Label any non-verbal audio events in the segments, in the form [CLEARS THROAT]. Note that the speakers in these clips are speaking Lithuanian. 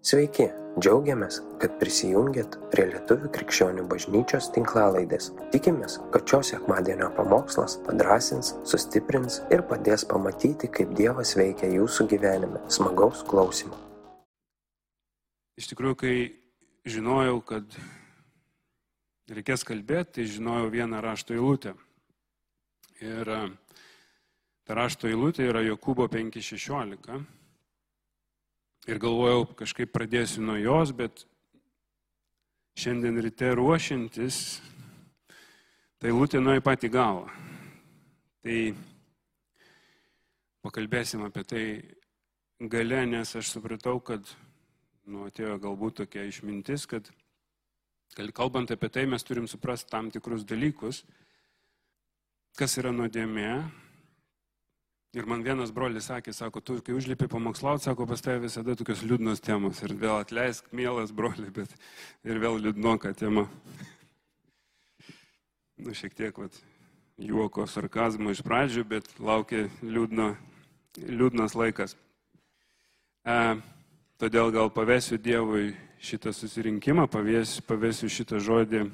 Sveiki, džiaugiamės, kad prisijungiat prie Lietuvių krikščionių bažnyčios tinklalaidės. Tikimės, kad šios sekmadienio pamokslas padrasins, sustiprins ir padės pamatyti, kaip Dievas veikia jūsų gyvenime. Smagaus klausimų. Iš tikrųjų, kai žinojau, kad reikės kalbėti, tai žinojau vieną rašto eilutę. Ir e, ta rašto eilutė yra Jokūbo 5.16 ir galvojau, kažkaip pradėsiu nuo jos, bet šiandien ryte ruošiantis, tai lūtė nuo į patį galą. Tai pakalbėsim apie tai gale, nes aš supratau, kad nu, atėjo galbūt tokia išmintis, kad kalbant apie tai mes turim suprasti tam tikrus dalykus, kas yra nuodėmė, Ir man vienas brolis sakė, sako, tu kai užlipi pamokslauti, sako, pas tave visada tokios liūdnos temos. Ir vėl atleisk, mielas broli, bet ir vėl liūdnoka tema. Nu, šiek tiek, vat, juoko, sarkazmo iš pradžių, bet laukia liūdno, liūdnas laikas. E, todėl gal pavėsiu Dievui šitą susirinkimą, pavėsiu, pavėsiu šitą žodį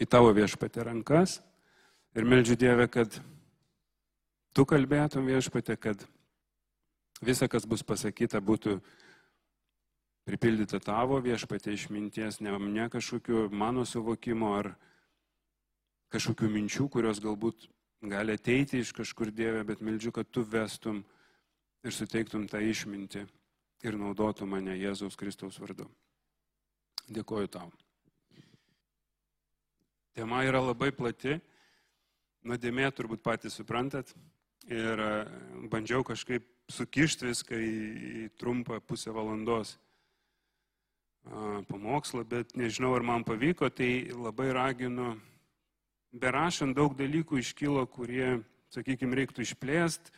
į tavo viešpatę rankas ir meldžiu Dievę, kad tu kalbėtum viešpatė, kad visa, kas bus pasakyta, būtų pripildyta tavo viešpatė išminties, ne, ne kažkokiu mano suvokimo ar kažkokių minčių, kurios galbūt gali ateiti iš kažkur Dieve, bet meldžiu, kad tu vestum ir suteiktum tą išmintį ir naudotum mane Jėzaus Kristaus vardu. Dėkoju tau. Tema yra labai plati, nuodėmė turbūt patys suprantat, ir e, bandžiau kažkaip sukišti viską į, į trumpą pusę valandos pamokslą, bet nežinau, ar man pavyko, tai labai raginu, berašant daug dalykų iškilo, kurie, sakykime, reiktų išplėsti,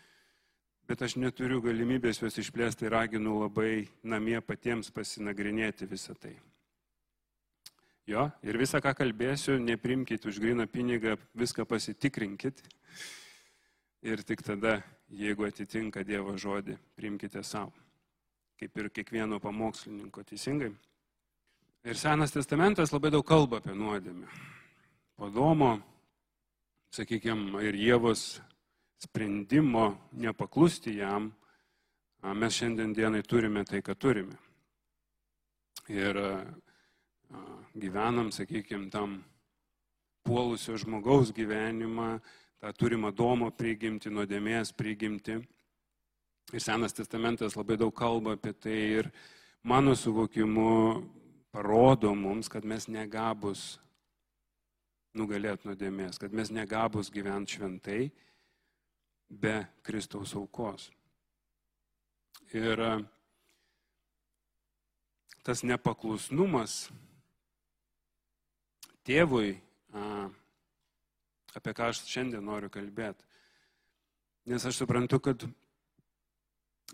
bet aš neturiu galimybės juos išplėsti, tai raginu labai namie patiems pasinagrinėti visą tai. Jo, ir visą, ką kalbėsiu, neprimkite už griną pinigą, viską pasitikrinkit ir tik tada, jeigu atitinka Dievo žodį, priimkite savo. Kaip ir kiekvieno pamokslininko teisingai. Ir Senas testamentas labai daug kalba apie nuodėmę. Podomo, sakykime, ir Dievos sprendimo nepaklusti jam, mes šiandien dienai turime tai, ką turime. Ir gyvenam, sakykime, tam puolusio žmogaus gyvenimą, tą turimą domo prigimti, nuodėmės prigimti. Ir Senas testamentas labai daug kalba apie tai ir mano suvokimu parodo mums, kad mes negabus nugalėti nuodėmės, kad mes negabus gyventi šventai be Kristaus aukos. Ir tas nepaklusnumas tėvui, apie ką aš šiandien noriu kalbėti. Nes aš suprantu, kad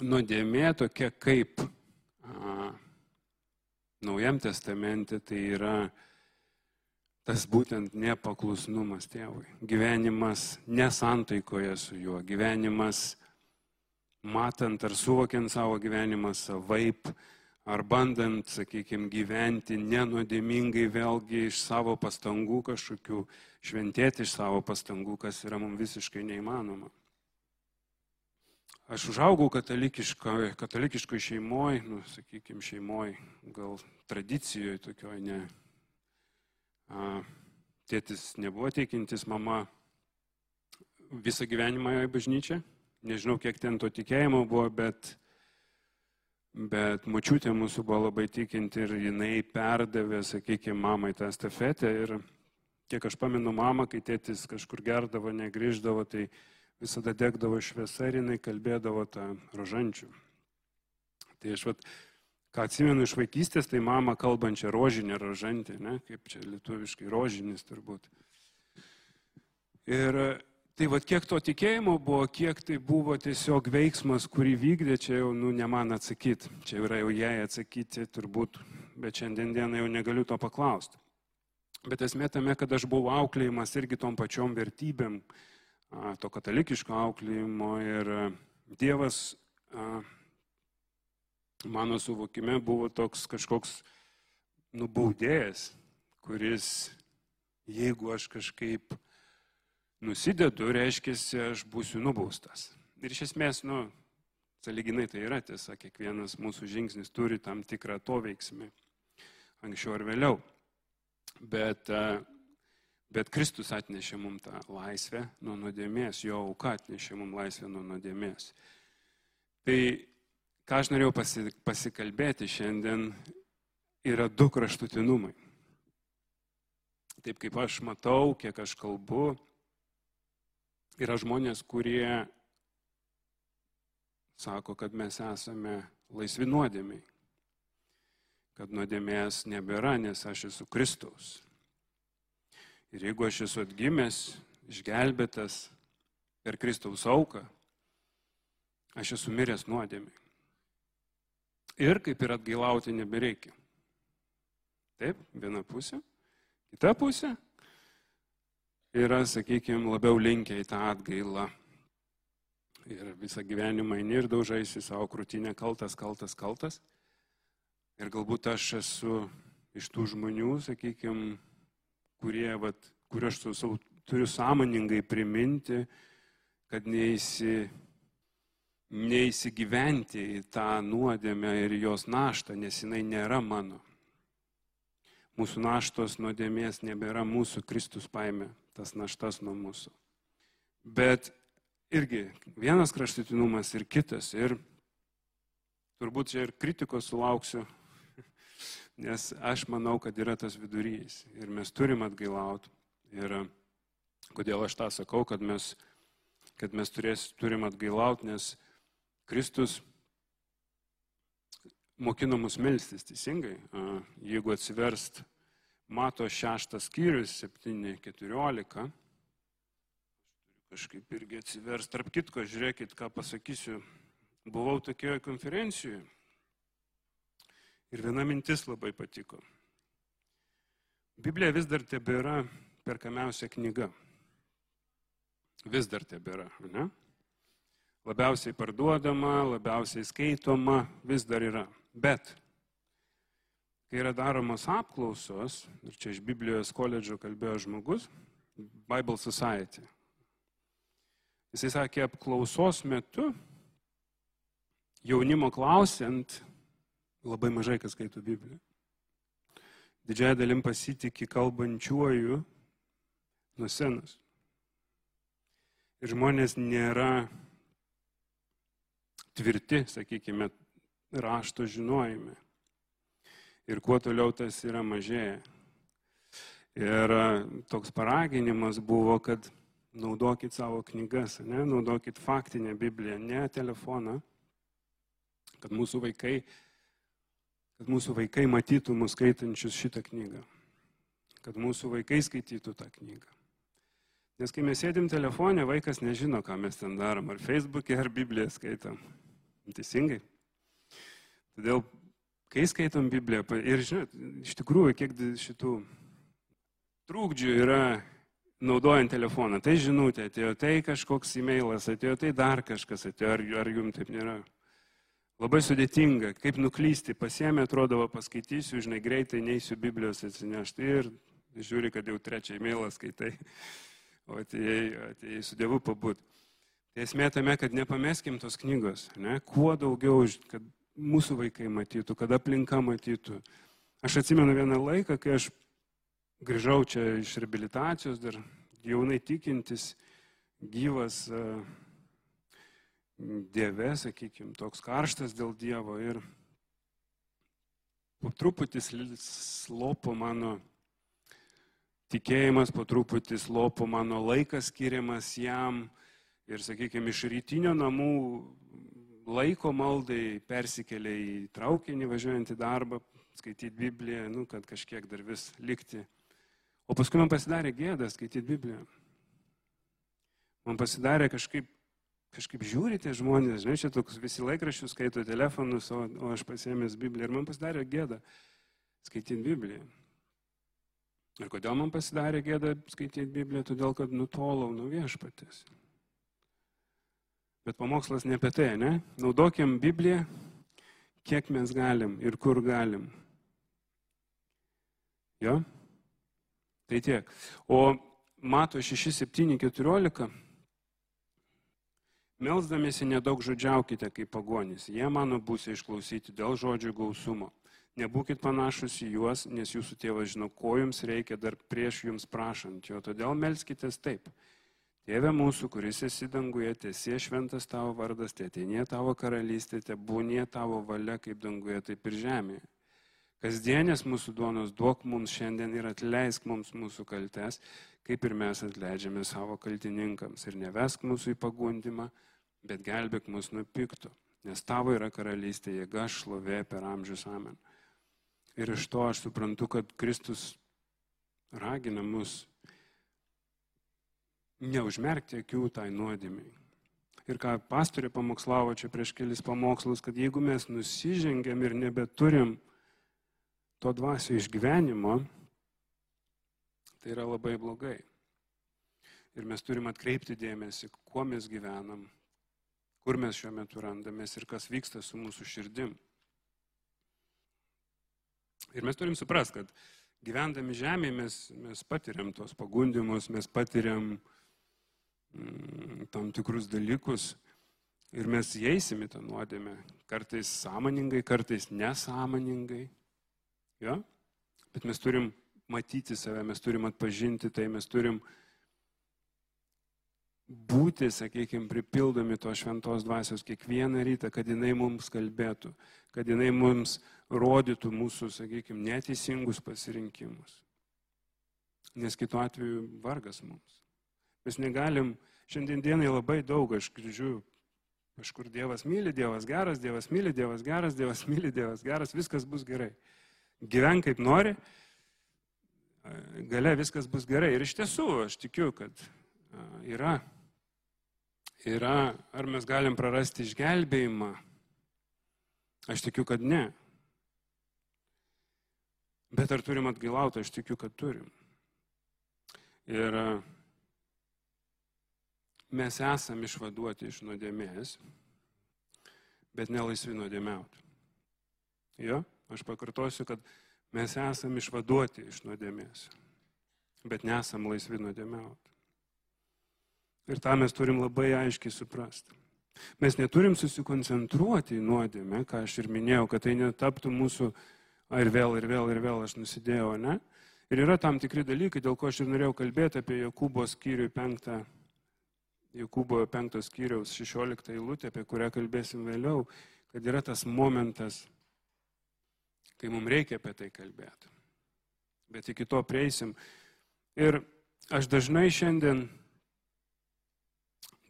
nuodėmė tokia kaip a, Naujam testamente tai yra tas būtent nepaklusnumas tėvui. Gyvenimas nesantaikoje su juo, gyvenimas matant ar suvokiant savo gyvenimą savaip, ar bandant, sakykime, gyventi nenuodėmingai vėlgi iš savo pastangų kažkokių, šventėti iš savo pastangų, kas yra mums visiškai neįmanoma. Aš užaugau katalikiškoje katalikiško šeimoje, nu, sakykime, šeimoje, gal tradicijoje tokioje, ne. A, tėtis nebuvo teikintis, mama visą gyvenimą į bažnyčią. Nežinau, kiek ten to tikėjimo buvo, bet Bet mačiutė mūsų buvo labai tikinti ir jinai perdavė, sakykime, mamai tą stafetę. Ir kiek aš pamenu mamą, kai tėtis kažkur gerdavo, negryždavo, tai visada degdavo šviesa ir jinai kalbėdavo tą rožančių. Tai aš vat, ką atsimenu iš vaikystės, tai mama kalbančią rožinę rožantį, ne, kaip čia lietuviškai rožinis turbūt. Ir Tai vad kiek to tikėjimo buvo, kiek tai buvo tiesiog veiksmas, kurį vykdė, čia jau nu, ne man atsakyti, čia yra jau jai atsakyti turbūt, bet šiandien dieną jau negaliu to paklausti. Bet esmė tame, kad aš buvau auklėjimas irgi tom pačiom vertybėm, to katalikiško auklėjimo ir Dievas mano suvokime buvo toks kažkoks nubaudėjas, kuris, jeigu aš kažkaip nusidedu, reiškia, aš būsiu nubaustas. Ir iš esmės, nu, saliginai tai yra tiesa, kiekvienas mūsų žingsnis turi tam tikrą to veiksmį, anksčiau ar vėliau. Bet, e, bet Kristus atnešė mums tą laisvę nuo nuodėmės, jo auka atnešė mums laisvę nuo nuodėmės. Tai ką aš norėjau pasikalbėti šiandien, yra du kraštutinumai. Taip kaip aš matau, kiek aš kalbu, yra žmonės, kurie sako, kad mes esame laisvi nuodėmiai, kad nuodėmės nebėra, nes aš esu Kristaus. Ir jeigu aš esu atgimęs, išgelbėtas per Kristaus auką, aš esu miręs nuodėmiai. Ir kaip ir atgailauti nebereikia. Taip, viena pusė. Kita pusė yra, sakykime, labiau linkę į tą atgailą ir visą gyvenimą eini ir daužaisi savo krūtinę kaltas, kaltas, kaltas. Ir galbūt aš esu iš tų žmonių, sakykime, kurie, vat, kur aš savo, turiu sąmoningai priminti, kad neįsi, neįsigyventi į tą nuodėmę ir jos naštą, nes jinai nėra mano. Mūsų naštos nuodėmės nebėra mūsų, Kristus paėmė tas naštas nuo mūsų. Bet irgi vienas kraštutinumas ir kitas. Ir turbūt čia ir kritikos sulauksiu, [LAUGHS] nes aš manau, kad yra tas vidurys ir mes turim atgailauti. Ir kodėl aš tą sakau, kad mes, kad mes turės, turim atgailauti, nes Kristus mokino mus melstis teisingai. Jeigu atsiverst Mato šeštas skyrius 7.14, kažkaip irgi atsivers. Tarp kitko, žiūrėkit, ką pasakysiu. Buvau tokioje konferencijoje ir viena mintis labai patiko. Biblija vis dar tebėra perkamiausia knyga. Vis dar tebėra, ne? Labiausiai parduodama, labiausiai skaitoma, vis dar yra. Bet, kai yra daromos apklausos, ir čia iš Biblijos koledžo kalbėjo žmogus, Bible Society, Jisai sakė, apklausos metu jaunimo klausiant, labai mažai kas skaito Bibliją. Didžiąją dalim pasitikė kalbančiuoju nuo senos. Ir žmonės nėra tvirti, sakykime, rašto žinojime. Ir kuo toliau tas yra mažėja. Ir toks paraginimas buvo, kad naudokit savo knygas, ne? naudokit faktinę Bibliją, ne telefoną, kad mūsų vaikai, kad mūsų vaikai matytų mus skaitančius šitą knygą, kad mūsų vaikai skaitytų tą knygą. Nes kai mes sėdim telefonė, vaikas nežino, ką mes ten darom, ar Facebook'e, ar Bibliją skaitom. Teisingai. Todėl, kai skaitom Bibliją, ir žinot, iš tikrųjų, kiek šitų trūkdžių yra naudojant telefoną. Tai žinutė atėjo, tai kažkoks e-mailas atėjo, tai dar kažkas atėjo, ar, ar jums taip nėra. Labai sudėtinga, kaip nuklysti, pasiemė, atrodo, paskaitysiu, žinai, greitai neįsiu Biblijos atsinešti ir žiūri, kad jau trečią e-mailą skaitai, o atėjai, atėjai su Dievu pabūt. Tai esmė tame, kad nepameskim tos knygos, ne? kuo daugiau, kad mūsų vaikai matytų, kad aplinka matytų. Aš atsimenu vieną laiką, kai aš grįžau čia iš rehabilitacijos, dar jaunai tikintis, gyvas e, Dieve, sakykime, toks karštas dėl Dievo ir po truputį slopo mano tikėjimas, po truputį slopo mano laikas skiriamas jam ir, sakykime, iš rytinio namų laiko maldai persikėlė į traukinį važiuojant į darbą, skaityti Bibliją, nu, kad kažkiek dar vis likti O paskui man pasidarė gėda skaityti Bibliją. Man pasidarė kažkaip, kažkaip žiūrite žmonės, žinai, čia toks visi laikraščius skaito telefonus, o, o aš pasėmęs Bibliją. Ir man pasidarė gėda skaityti Bibliją. Ir kodėl man pasidarė gėda skaityti Bibliją? Todėl, kad nutolau nuo viešpatės. Bet pamokslas ne apie tai, ne? Naudokim Bibliją kiek mes galim ir kur galim. Jo? Tai tiek. O mato 6, 7, 14. Melsdamėsi nedaug žodžiaukite kaip pagonys. Jie mano bus išklausyti dėl žodžių gausumo. Nebūkit panašus į juos, nes jūsų tėvas žino, ko jums reikia dar prieš jums prašant jo. Todėl melskitės taip. Tėve mūsų, kuris esi danguje, tiesie šventas tavo vardas, tėtinė tavo karalystė, tebūnie tavo valia kaip danguje, taip ir žemėje. Kasdienės mūsų duonos duok mums šiandien ir atleisk mums mūsų kaltes, kaip ir mes atleidžiame savo kaltininkams. Ir nevesk mūsų į pagundimą, bet gelbėk mus nuo pikto, nes tavo yra karalystė, jėga, šlovė per amžius amen. Ir iš to aš suprantu, kad Kristus ragina mus neužmerkti akių tai nuodėmiai. Ir ką pastorė pamokslavo čia prieš kelis pamokslus, kad jeigu mes nusižengiam ir nebeturim to dvasio išgyvenimo, tai yra labai blogai. Ir mes turim atkreipti dėmesį, kuo mes gyvenam, kur mes šiuo metu randamės ir kas vyksta su mūsų širdim. Ir mes turim suprasti, kad gyvendami žemėje mes, mes patiriam tos pagundimus, mes patiriam mm, tam tikrus dalykus ir mes įeisim į tą nuodėmę. Kartais sąmoningai, kartais nesąmoningai. Jo? Bet mes turim matyti save, mes turim atpažinti tai, mes turim būti, sakykime, pripildomi to šventos dvasios kiekvieną rytą, kad jinai mums kalbėtų, kad jinai mums rodytų mūsų, sakykime, neteisingus pasirinkimus. Nes kitu atveju vargas mums. Mes negalim, šiandien dienai labai daug, aš grįžiu, kažkur Dievas myli, Dievas geras, Dievas myli, Dievas geras, Dievas myli, Dievas geras, viskas bus gerai gyvenk kaip nori, gale viskas bus gerai. Ir iš tiesų, aš tikiu, kad yra, yra, ar mes galim prarasti išgelbėjimą. Aš tikiu, kad ne. Bet ar turim atgailauti, aš tikiu, kad turim. Ir mes esam išvaduoti iš nuodėmės, bet nelaisvi nuodėmiauti. Jo? Aš pakartosiu, kad mes esame išvaduoti iš nuodėmės, bet nesam laisvi nuodėmiauti. Ir tą mes turim labai aiškiai suprasti. Mes neturim susikoncentruoti į nuodėmę, ką aš ir minėjau, kad tai netaptų mūsų, ar vėl, ir vėl, ir vėl aš nusidėjau, ne? Ir yra tam tikri dalykai, dėl ko aš ir norėjau kalbėti apie Jokūbo skyrių 5, Jokūbo 5 skyriaus 16 eilutę, apie kurią kalbėsim vėliau, kad yra tas momentas, kai mums reikia apie tai kalbėti. Bet iki to prieisim. Ir aš dažnai šiandien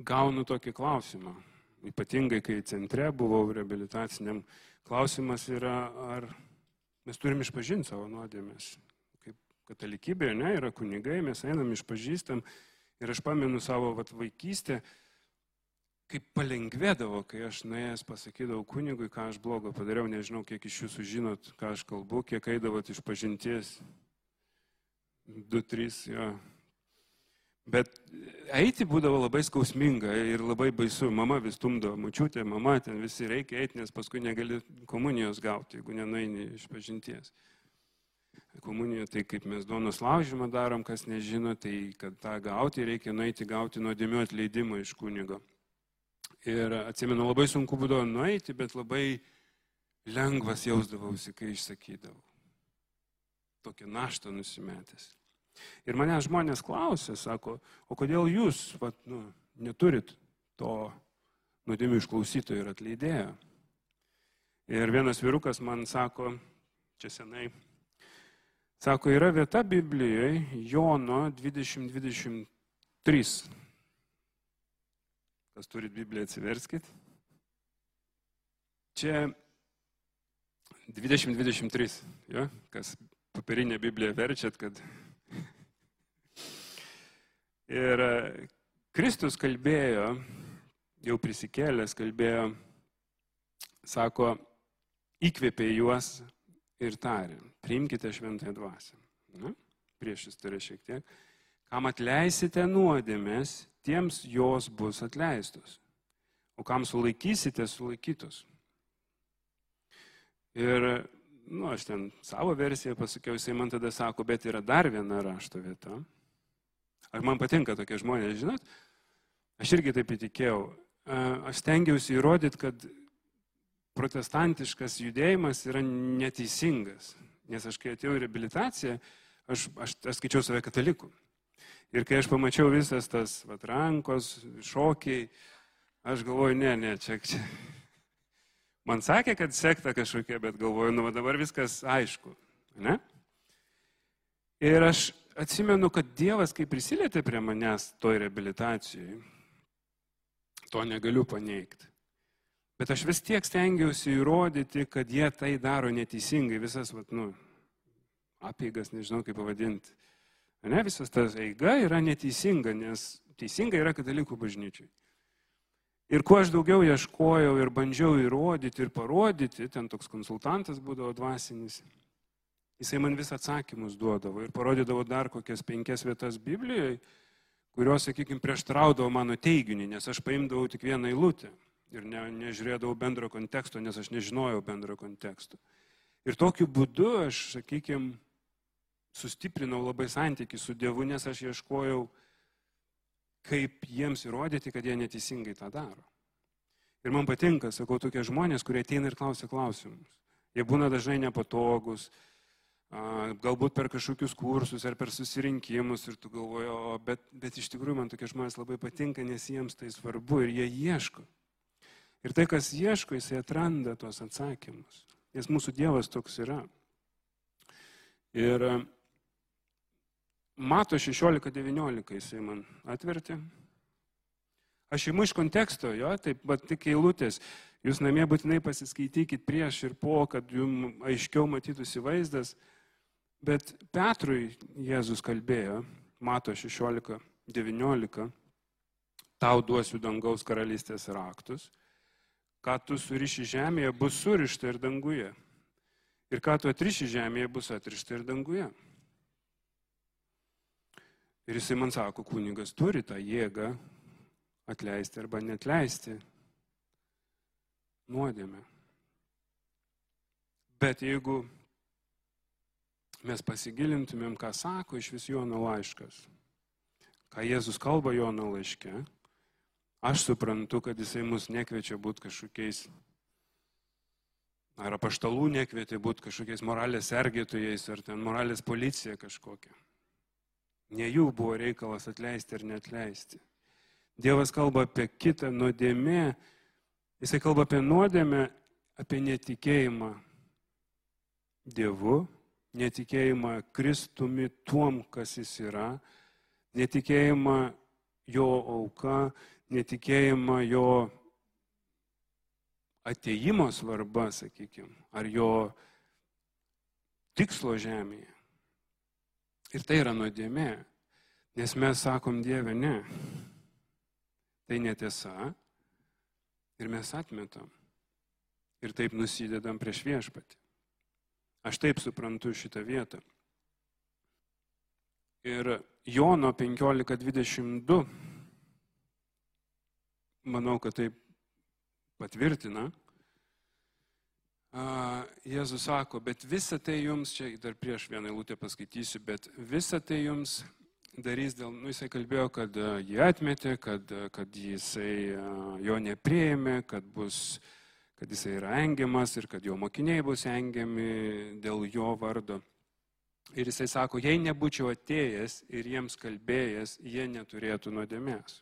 gaunu tokį klausimą, ypatingai kai centre buvau reabilitaciniam, klausimas yra, ar mes turim išpažinti savo nuodėmės. Kaip katalikybė, ne, yra kunigai, mes einam išpažįstam. Ir aš pamenu savo vat, vaikystę, kaip palengvėdavo, kai aš nuėjęs pasakydavau kunigui, ką aš blogo padariau, nežinau, kiek iš jūsų žinot, ką aš kalbu, kiek eidavot iš pažinties. Du, trys, jo. Bet eiti būdavo labai skausminga ir labai baisu. Mama vis tumdavo, mačiutė, mama, ten visi reikia eiti, nes paskui negali komunijos gauti, jeigu nenueini iš pažinties. Komuniją tai kaip mes duonos laužymą darom, kas nežino, tai kad tą gauti reikia nueiti gauti nuodėmių atleidimą iš kunigo. Ir atsimenu, labai sunku būdavo nueiti, bet labai lengvas jausdavausi, kai išsakydavau. Tokią naštą nusimetęs. Ir mane žmonės klausė, sako, o kodėl jūs vat, nu, neturit to nuodėmių išklausytojo ir atleidėjo? Ir vienas vyrukas man sako, čia senai, sako, yra vieta Biblijoje, Jono 2023 Kas turit Bibliją, atsiverskit. Čia 2023, jo? kas papirinę Bibliją verčiat, kad. Ir e, Kristus kalbėjo, jau prisikėlęs kalbėjo, sako, įkvėpė juos ir tarė, priimkite šventąją dvasę. Na, prieš jis turi šiek tiek. Kam atleisite nuodėmės, tiems jos bus atleistos. O kam sulaikysite, sulaikytos. Ir, nu, aš ten savo versiją pasakiau, jisai man tada sako, bet yra dar viena rašto vieta. Ar man patinka tokie žmonės, žinot? Aš irgi taip įtikėjau. Aš stengiausi įrodyti, kad protestantiškas judėjimas yra neteisingas. Nes aš kai atėjau į reabilitaciją, aš, aš, aš skaičiau save kataliku. Ir kai aš pamačiau visas tas vat, rankos, šokiai, aš galvoju, ne, ne, čia, čia. Man sakė, kad sekta kažkokia, bet galvoju, nu dabar viskas aišku. Ne? Ir aš atsimenu, kad Dievas, kai prisilietė prie manęs toj reabilitacijai, to negaliu paneigti. Bet aš vis tiek stengiausi įrodyti, kad jie tai daro neteisingai, visas, vat, nu, apėgas, nežinau kaip pavadinti. Ne, visas tas eiga yra neteisinga, nes teisinga yra katalikų bažnyčiai. Ir kuo aš daugiau ieškojau ir bandžiau įrodyti ir parodyti, ten toks konsultantas būdavo dvasinis, jisai man vis atsakymus duodavo ir parodydavo dar kokias penkias vietas Biblijoje, kurios, sakykime, prieštraudavo mano teiginiui, nes aš paimdavau tik vieną eilutę ir ne, nežiūrėdavau bendro konteksto, nes aš nežinojau bendro konteksto. Ir tokiu būdu aš, sakykime, sustiprinau labai santykių su Dievu, nes aš ieškojau, kaip jiems įrodyti, kad jie neteisingai tą daro. Ir man patinka, sakau, tokie žmonės, kurie ateina ir klausia klausimus. Jie būna dažnai nepatogus, galbūt per kažkokius kursus ar per susirinkimus ir tu galvoji, o bet, bet iš tikrųjų man tokie žmonės labai patinka, nes jiems tai svarbu ir jie ieško. Ir tai, kas ieško, jisai atranda tuos atsakymus. Nes mūsų Dievas toks yra. Ir Mato 16-19 jisai man atvertė. Aš imu iš konteksto, jo, taip, bet tik eilutės. Jūs namie būtinai pasiskaitykit prieš ir po, kad jums aiškiau matytųsi vaizdas. Bet Petrui Jėzus kalbėjo, mato 16-19, tau duosiu dangaus karalystės raktus, ką tu suriši žemėje, bus surišta ir danguje. Ir ką tu atriši žemėje, bus atrišta ir danguje. Ir jisai man sako, kunigas turi tą jėgą atleisti arba netleisti nuodėmę. Bet jeigu mes pasigilintumėm, ką sako iš vis Jono laiškas, ką Jėzus kalba Jono laiške, aš suprantu, kad jisai mus nekviečia būti kažkokiais, ar apaštalų nekvietė būti kažkokiais moralės sergėtojais, ar ten moralės policija kažkokia. Ne jų buvo reikalas atleisti ar neatleisti. Dievas kalba apie kitą nuodėmę. Jisai kalba apie nuodėmę, apie netikėjimą Dievu, netikėjimą Kristumi tuom, kas jis yra, netikėjimą jo auka, netikėjimą jo ateimo svarba, sakykime, ar jo tikslo žemėje. Ir tai yra nuodėmė, nes mes sakom Dieve ne. Tai netiesa ir mes atmetam. Ir taip nusidedam prieš viešpatį. Aš taip suprantu šitą vietą. Ir Jono 15.22, manau, kad taip patvirtina, Jėzus sako, bet visa tai jums, čia dar prieš vieną eilutę paskaitysiu, bet visa tai jums darys dėl, nu jisai kalbėjo, kad jį atmetė, kad, kad jisai jo neprieėmė, kad, bus, kad jisai yra engiamas ir kad jo mokiniai bus engiami dėl jo vardo. Ir jisai sako, jei nebūčiau atėjęs ir jiems kalbėjęs, jie neturėtų nuodėmės.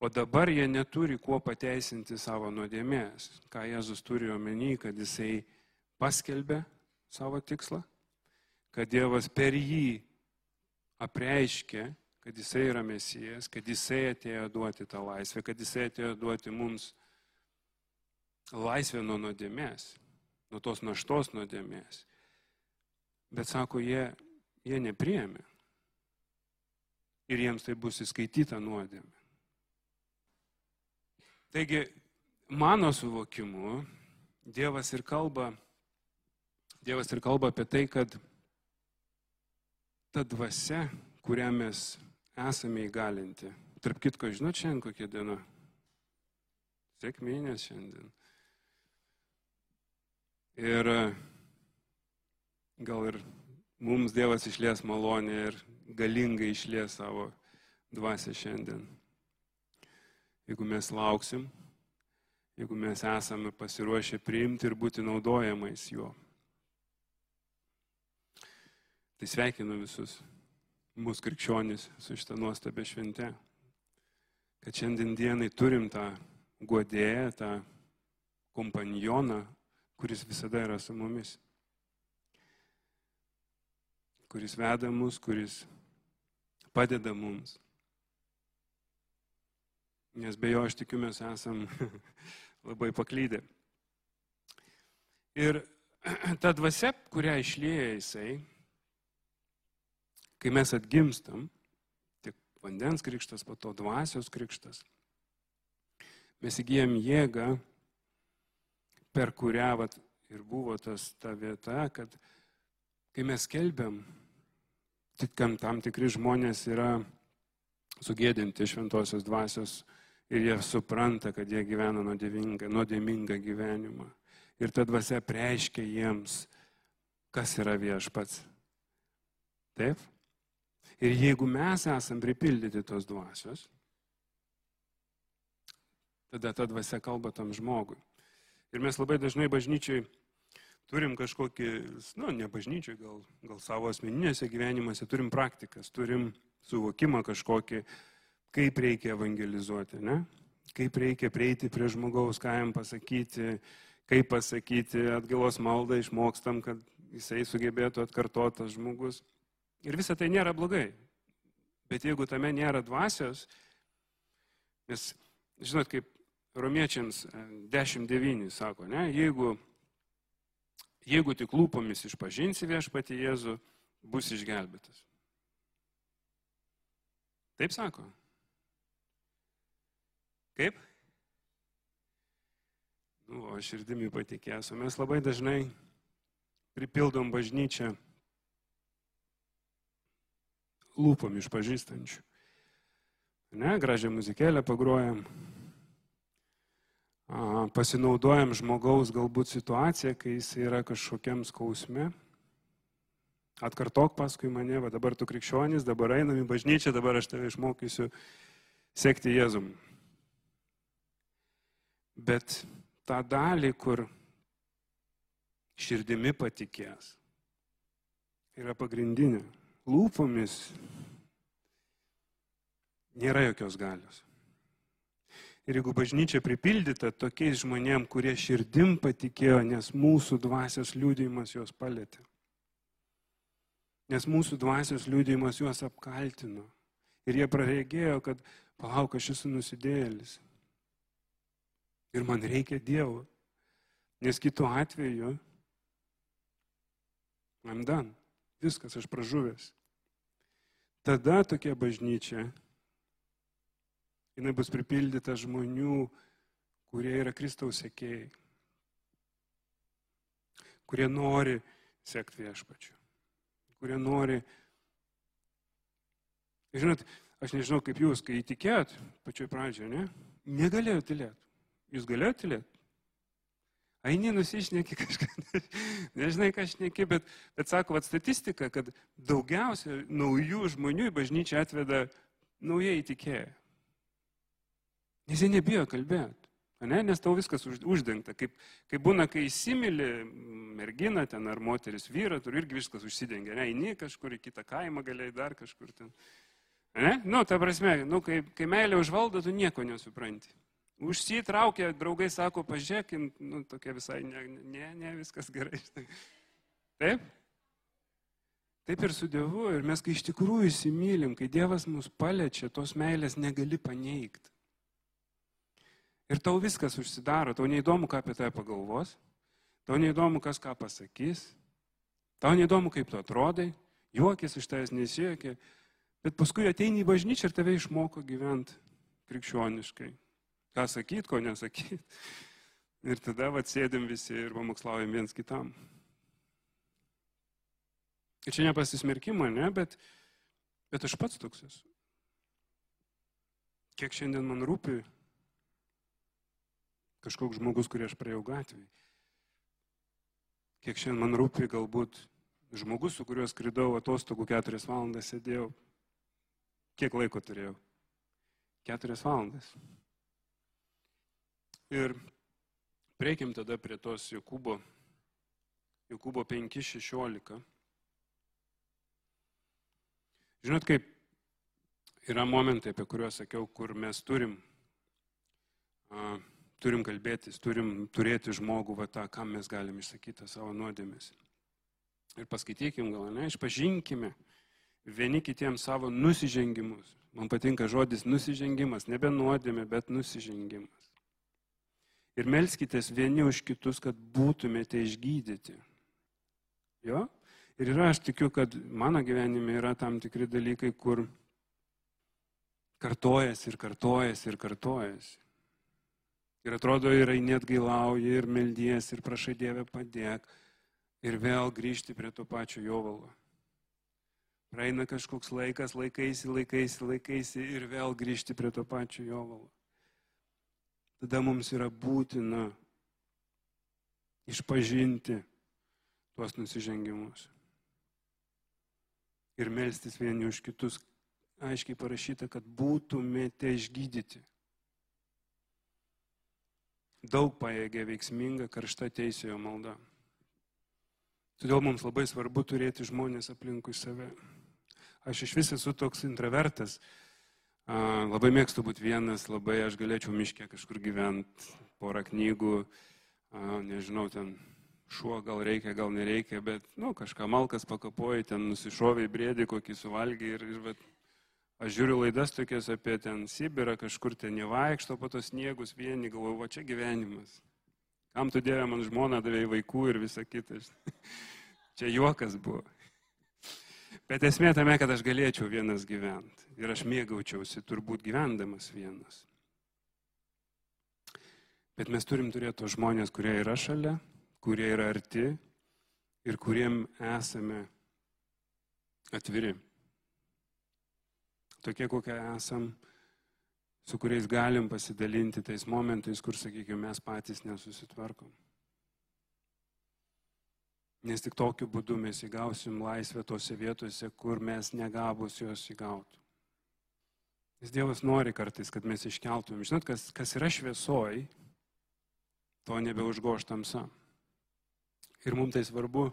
O dabar jie neturi kuo pateisinti savo nuodėmės. Ką Jėzus turi omeny, kad jisai paskelbė savo tikslą, kad Dievas per jį apreiškė, kad jisai yra mesijas, kad jisai atėjo duoti tą laisvę, kad jisai atėjo duoti mums laisvę nuo nuodėmės, nuo tos naštos nuodėmės. Bet sako, jie, jie nepriemė. Ir jiems tai bus įskaityta nuodėmė. Taigi, mano suvokimu, Dievas ir kalba, Dievas ir kalba apie tai, kad ta dvasia, kurią mes esame įgalinti. Tarp kitko, žinot, šiandien kokia diena? Sėkminės šiandien. Ir gal ir mums Dievas išlės malonę ir galingai išlės savo dvasę šiandien. Jeigu mes lauksim, jeigu mes esame pasiruošę priimti ir būti naudojamais juo. Tai sveikinu visus mūsų krikščionys su šitą nuostabę šventę, kad šiandien dienai turim tą guodėją, tą kompanioną, kuris visada yra su mumis, kuris veda mus, kuris padeda mums. Nes be jo aš tikiu mes esam [LAUGHS] labai paklydę. Ir [CLEARS THROAT] ta dvasia, kurią išlėja jisai, kai mes atgimstam, tik vandens krikštas, po to dvasios krikštas, mes įgyjam jėgą, per kurią vat, ir buvo tas ta vieta, kad kai mes kelbiam, tik tam tikri žmonės yra sugėdinti šventosios dvasios ir jie supranta, kad jie gyvena nuodėmingą, nuodėmingą gyvenimą. Ir ta dvasia preiškia jiems, kas yra viešpats. Taip? Ir jeigu mes esam pripildyti tos dvasios, tada ta dvasia kalba tam žmogui. Ir mes labai dažnai bažnyčiai turim kažkokį, nu, ne bažnyčiai, gal, gal savo asmeninėse gyvenimuose, turim praktikas, turim suvokimą kažkokį, kaip reikia evangelizuoti, ne? kaip reikia prieiti prie žmogaus, ką jam pasakyti, kaip pasakyti atgalos maldą, išmokstam, kad jisai sugebėtų atkartotas žmogus. Ir visa tai nėra blogai. Bet jeigu tame nėra dvasios, nes, žinot, kaip romiečiams 10.9 e, sako, ne, jeigu, jeigu tik lūpomis išpažinsi viešpati Jėzų, bus išgelbėtas. Taip sako. Kaip? Nu, o širdimi patikėsiu. Mes labai dažnai pripildom bažnyčią lūpom išpažįstančių. Ne, gražią muzikėlę pagrojam, pasinaudojam žmogaus galbūt situaciją, kai jis yra kažkokiam skausme. Atkartok paskui mane, va dabar tu krikščionis, dabar einam į bažnyčią, dabar aš tave išmokysiu sekti Jėzum. Bet tą dalį, kur širdimi patikės, yra pagrindinė lūpomis nėra jokios galios. Ir jeigu bažnyčia pripildyta tokiais žmonėm, kurie širdim patikėjo, nes mūsų dvasios liūdėjimas juos palėtė. Nes mūsų dvasios liūdėjimas juos apkaltino. Ir jie praregėjo, kad palauk, aš esu nusidėjėlis. Ir man reikia Dievo. Nes kitu atveju, I'm done. Viskas, aš pražuvęs. Tada tokia bažnyčia, jinai bus pripildyta žmonių, kurie yra Kristaus sekėjai, kurie nori sekti viešpačiu, kurie nori. Žinot, aš nežinau kaip jūs, kai įtikėjot pačioj pradžioje, ne? Negalėjot tylėti. Jūs galėjote tylėti? Aini nusišneki kažką, [LAUGHS] nežinai, ką šneki, bet, bet sako, kad statistika, kad daugiausia naujų žmonių į bažnyčią atveda naujai įtikėję. Nes jie nebijo kalbėti. Ne? Nes tau viskas už, uždengta. Kaip, kaip būna, kai įsimylė merginą ten ar moteris vyrą, tur irgi viskas užsidengia. Ne, eini kažkur į kitą kaimą, galiai dar kažkur ten. Ne? Nu, ta prasme, nu, kai, kai meilė užvaldo, tu nieko nesupranti. Užsitraukė, draugai sako, pažiūrėkim, nu, tokia visai, ne, ne, ne, viskas gerai. Taip? Taip ir su Dievu. Ir mes, kai iš tikrųjų įsimylim, kai Dievas mus paliečia, tos meilės negali paneigti. Ir tau viskas užsidaro, tau neįdomu, ką apie tai pagalvos, tau neįdomu, kas ką pasakys, tau neįdomu, kaip tu atrodai, juokis iš tavęs nesijuokia, bet paskui ateini į bažnyčią ir tave išmoko gyventi krikščioniškai ką sakyti, ko nesakyti. Ir tada atsėdėm visi ir pamokslaujam viens kitam. Ir čia nepasismerkimo, ne, bet, bet aš pats toks esu. Kiek šiandien man rūpi kažkoks žmogus, kurį aš praėjau gatvėje. kiek šiandien man rūpi galbūt žmogus, su kuriuo skridau atostogų keturias valandas sėdėjau. Kiek laiko turėjau? Keturias valandas. Ir prieikim tada prie tos Jokūbo, Jokūbo 5.16. Žinot, kaip yra momentai, apie kuriuos sakiau, kur mes turim, a, turim kalbėtis, turim turėti žmogų, va tą, kam mes galim išsakyti savo nuodėmės. Ir paskaitykim gal, ne, išpažinkime vieni kitiems savo nusižengimus. Man patinka žodis nusižengimas, nebe nuodėmė, bet nusižengimas ir melskitės vieni už kitus, kad būtumėte išgydyti. Jo? Ir yra, aš tikiu, kad mano gyvenime yra tam tikri dalykai, kur kartojasi ir kartojasi ir kartojasi. Ir atrodo, ir net gailauji, ir meldies, ir prašai Dievę padėk, ir vėl grįžti prie to pačio jovalo. Praeina kažkoks laikas, laikaisi, laikaisi, laikaisi ir vėl grįžti prie to pačio jovalo tada mums yra būtina išpažinti tuos nusižengimus. Ir melstis vieni už kitus. Aiškiai parašyta, kad būtumėte išgydyti. Daug paėgė veiksminga karšta teisėjo malda. Todėl mums labai svarbu turėti žmonės aplinkui save. Aš iš vis esu toks intravertas, Labai mėgstu būti vienas, labai aš galėčiau miškė kažkur gyventi, porą knygų, nežinau, ten šuo gal reikia, gal nereikia, bet, nu, kažką malkas pakapoji, ten nusišoviai brėdį, kokį suvalgy ir, ir bet, aš žiūriu laidas tokias apie ten Sibirą, kažkur ten nevaikšto po tos sniegus vieni, galvoju, va čia gyvenimas. Kam tu dėvė man žmoną, davėjai vaikų ir visa kita. [LAUGHS] čia juokas buvo. Bet esmė tame, kad aš galėčiau vienas gyventi. Ir aš mėgaučiausi turbūt gyvendamas vienas. Bet mes turim turėti tos žmonės, kurie yra šalia, kurie yra arti ir kuriem esame atviri. Tokie, kokie esam, su kuriais galim pasidalinti tais momentais, kur, sakykime, mes patys nesusitvarkom. Nes tik tokiu būdu mes įgausim laisvę tose vietose, kur mes negavus jos įgautų. Nes Dievas nori kartais, kad mes iškeltumėm. Žinot, kas, kas yra šviesoj, to nebeužgoš tamsa. Ir mums tai svarbu.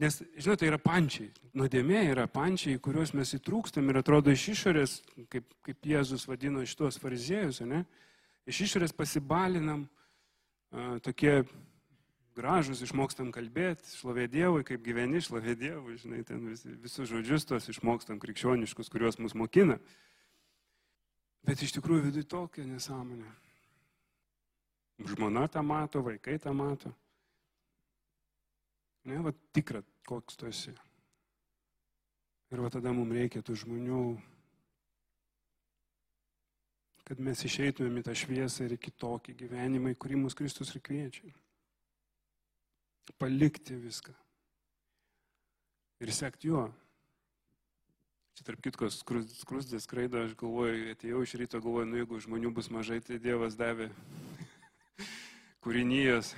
Nes, žinote, tai yra pančiai. Nuodėmė yra pančiai, kuriuos mes įtrūkstam ir atrodo iš išorės, kaip, kaip Jėzus vadino šitos fariziejus, ne? Iš išorės pasibalinam tokie gražus, išmokstam kalbėti, šlovė Dievui, kaip gyveni, šlovė Dievui, žinai, ten vis, visus žodžius tos išmokstam krikščioniškus, kuriuos mus mokina. Bet iš tikrųjų viduje tokia nesąmonė. Žmona tą mato, vaikai tą mato. Ne, va tikra, koks tu esi. Ir va tada mums reikia tų žmonių, kad mes išeitumėm į tą šviesą ir kitokį gyvenimą, į kurį mus Kristus ir kviečia palikti viską ir sekti juo. Čia tarp kitkos skrusdės skraido, aš galvoju, atėjau iš ryto, galvoju, nu jeigu žmonių bus mažai, tai Dievas davė [LAUGHS] kūrinijos.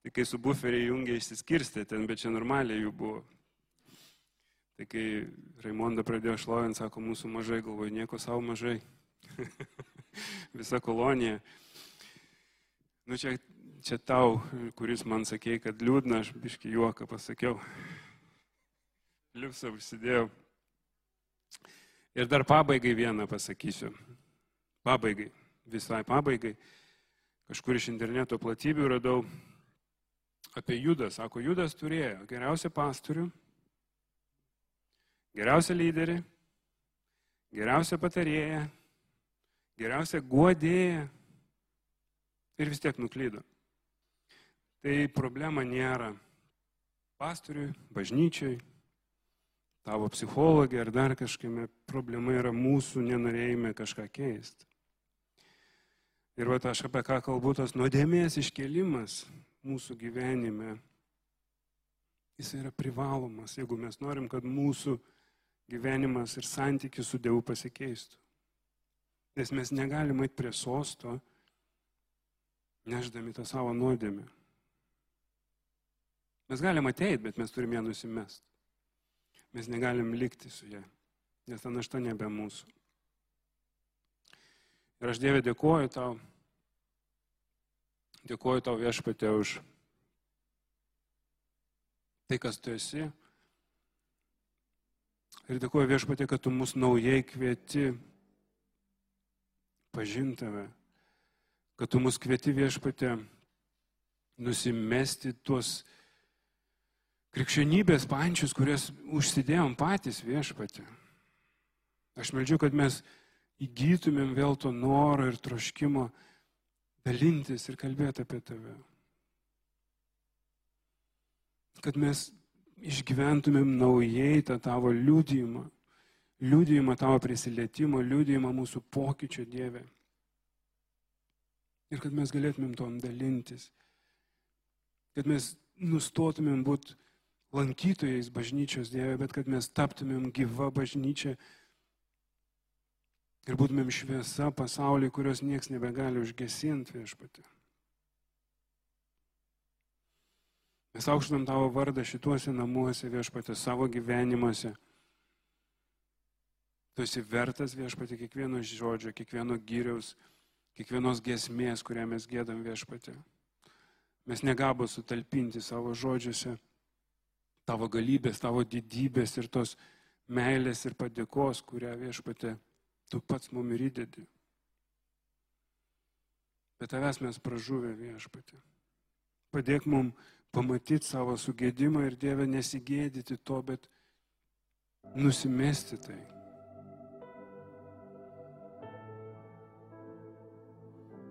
Tai kai su buferiai jungia išsiskirstė ten, bet čia normaliai jų buvo. Tai kai Raimonda pradėjo šlovinti, sako, mūsų mažai, galvoju, nieko savo mažai. [LAUGHS] Visa kolonija. Nu čia čia tau, kuris man sakė, kad liūdna, aš biški juoką pasakiau. Liupsą užsidėjau. Ir dar pabaigai vieną pasakysiu. Pabaigai, visai pabaigai. Kažkur iš interneto platybių radau apie Judą. Sako, Judas turėjo geriausią pastorių, geriausią lyderį, geriausią patarėją, geriausią guodėją ir vis tiek nuklydo. Tai problema nėra pastoriui, bažnyčiai, tavo psichologija ar dar kažkame. Problema yra mūsų nenorėjime kažką keisti. Ir va aš apie ką kalbu, tas nuodėmės iškelimas mūsų gyvenime, jis yra privalomas, jeigu mes norim, kad mūsų gyvenimas ir santykis su Dievu pasikeistų. Nes mes negalime eiti prie sosto, neždami tą savo nuodėmę. Mes galim ateiti, bet mes turime ją nusimest. Mes negalim likti su ją, nes ta našta nebe mūsų. Ir aš Dievė dėkoju tau, dėkoju tau viešpatė už tai, kas tu esi. Ir dėkoju viešpatė, kad tu mus naujai kvieti pažintave, kad tu mus kvieti viešpatė nusimesti tuos krikščionybės pančius, kurias užsidėjom patys viešpatė. Aš meldžiu, kad mes įgytumėm vėl to noro ir troškimo dalintis ir kalbėti apie tave. Kad mes išgyventumėm naujai tą tavo liūdėjimą, liūdėjimą tavo prisilietimo, liūdėjimą mūsų pokyčio Dieve. Ir kad mes galėtumėm tom dalintis. Kad mes nustotumėm būti lankytojais bažnyčios Dieve, bet kad mes taptumėm gyva bažnyčia ir būtumėm šviesa pasaulyje, kurios niekas nebegali užgesinti viešpatį. Mes aukštinam tavo vardą šituose namuose viešpatė savo gyvenimuose. Tu esi vertas viešpatė kiekvieno žodžio, kiekvieno gyriaus, kiekvienos gesmės, kurią mes gėdam viešpatė. Mes negabo sutalpinti savo žodžiuose tavo galybės, tavo didybės ir tos meilės ir padėkos, kurią viešpatė tu pats mum ir įdedi. Bet tavęs mes pražuvę viešpatė. Padėk mum pamatyti savo sugėdimą ir Dievę nesigėdyti to, bet nusimesti tai.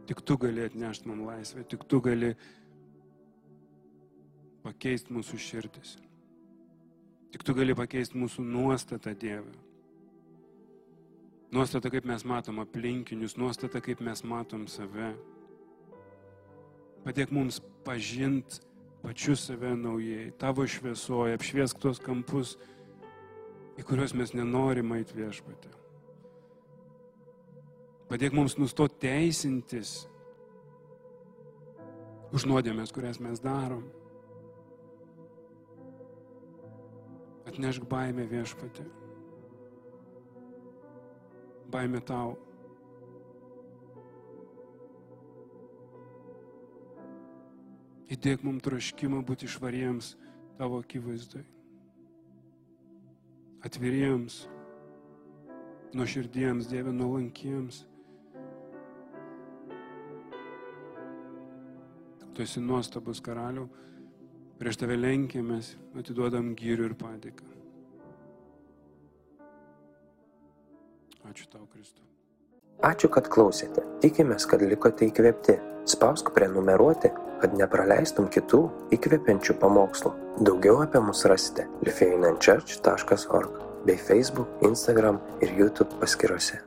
Tik tu gali atnešti man laisvę, tik tu gali pakeisti mūsų širdis. Tik tu gali pakeisti mūsų nuostatą, Dieve. Nuostata, kaip mes matom aplinkinius, nuostata, kaip mes matom save. Padėk mums pažinti pačius save naujai, tavo šviesoje, apšviesk tuos kampus, į kuriuos mes nenorim eiti viešpatė. Padėk mums nustoti teisintis už nuodėmės, kurias mes darom. Atnešk baimę viešpatį. Baimė tau. Įdėk mums troškimą būti išvariems tavo akivaizdai. Atviriems, nuoširdiems, Dieve, nuolankiems. Tu esi nuostabus karaliu. Prieš tave lenkėmės, atiduodam gyrių ir padėką. Ačiū tau, Kristu. Ačiū, kad klausėte. Tikimės, kad likote įkvėpti. Spausk prenumeruoti, kad nepraleistum kitų įkvepiančių pamokslų. Daugiau apie mus rasite lifeinanchurch.org bei Facebook, Instagram ir YouTube paskiruose.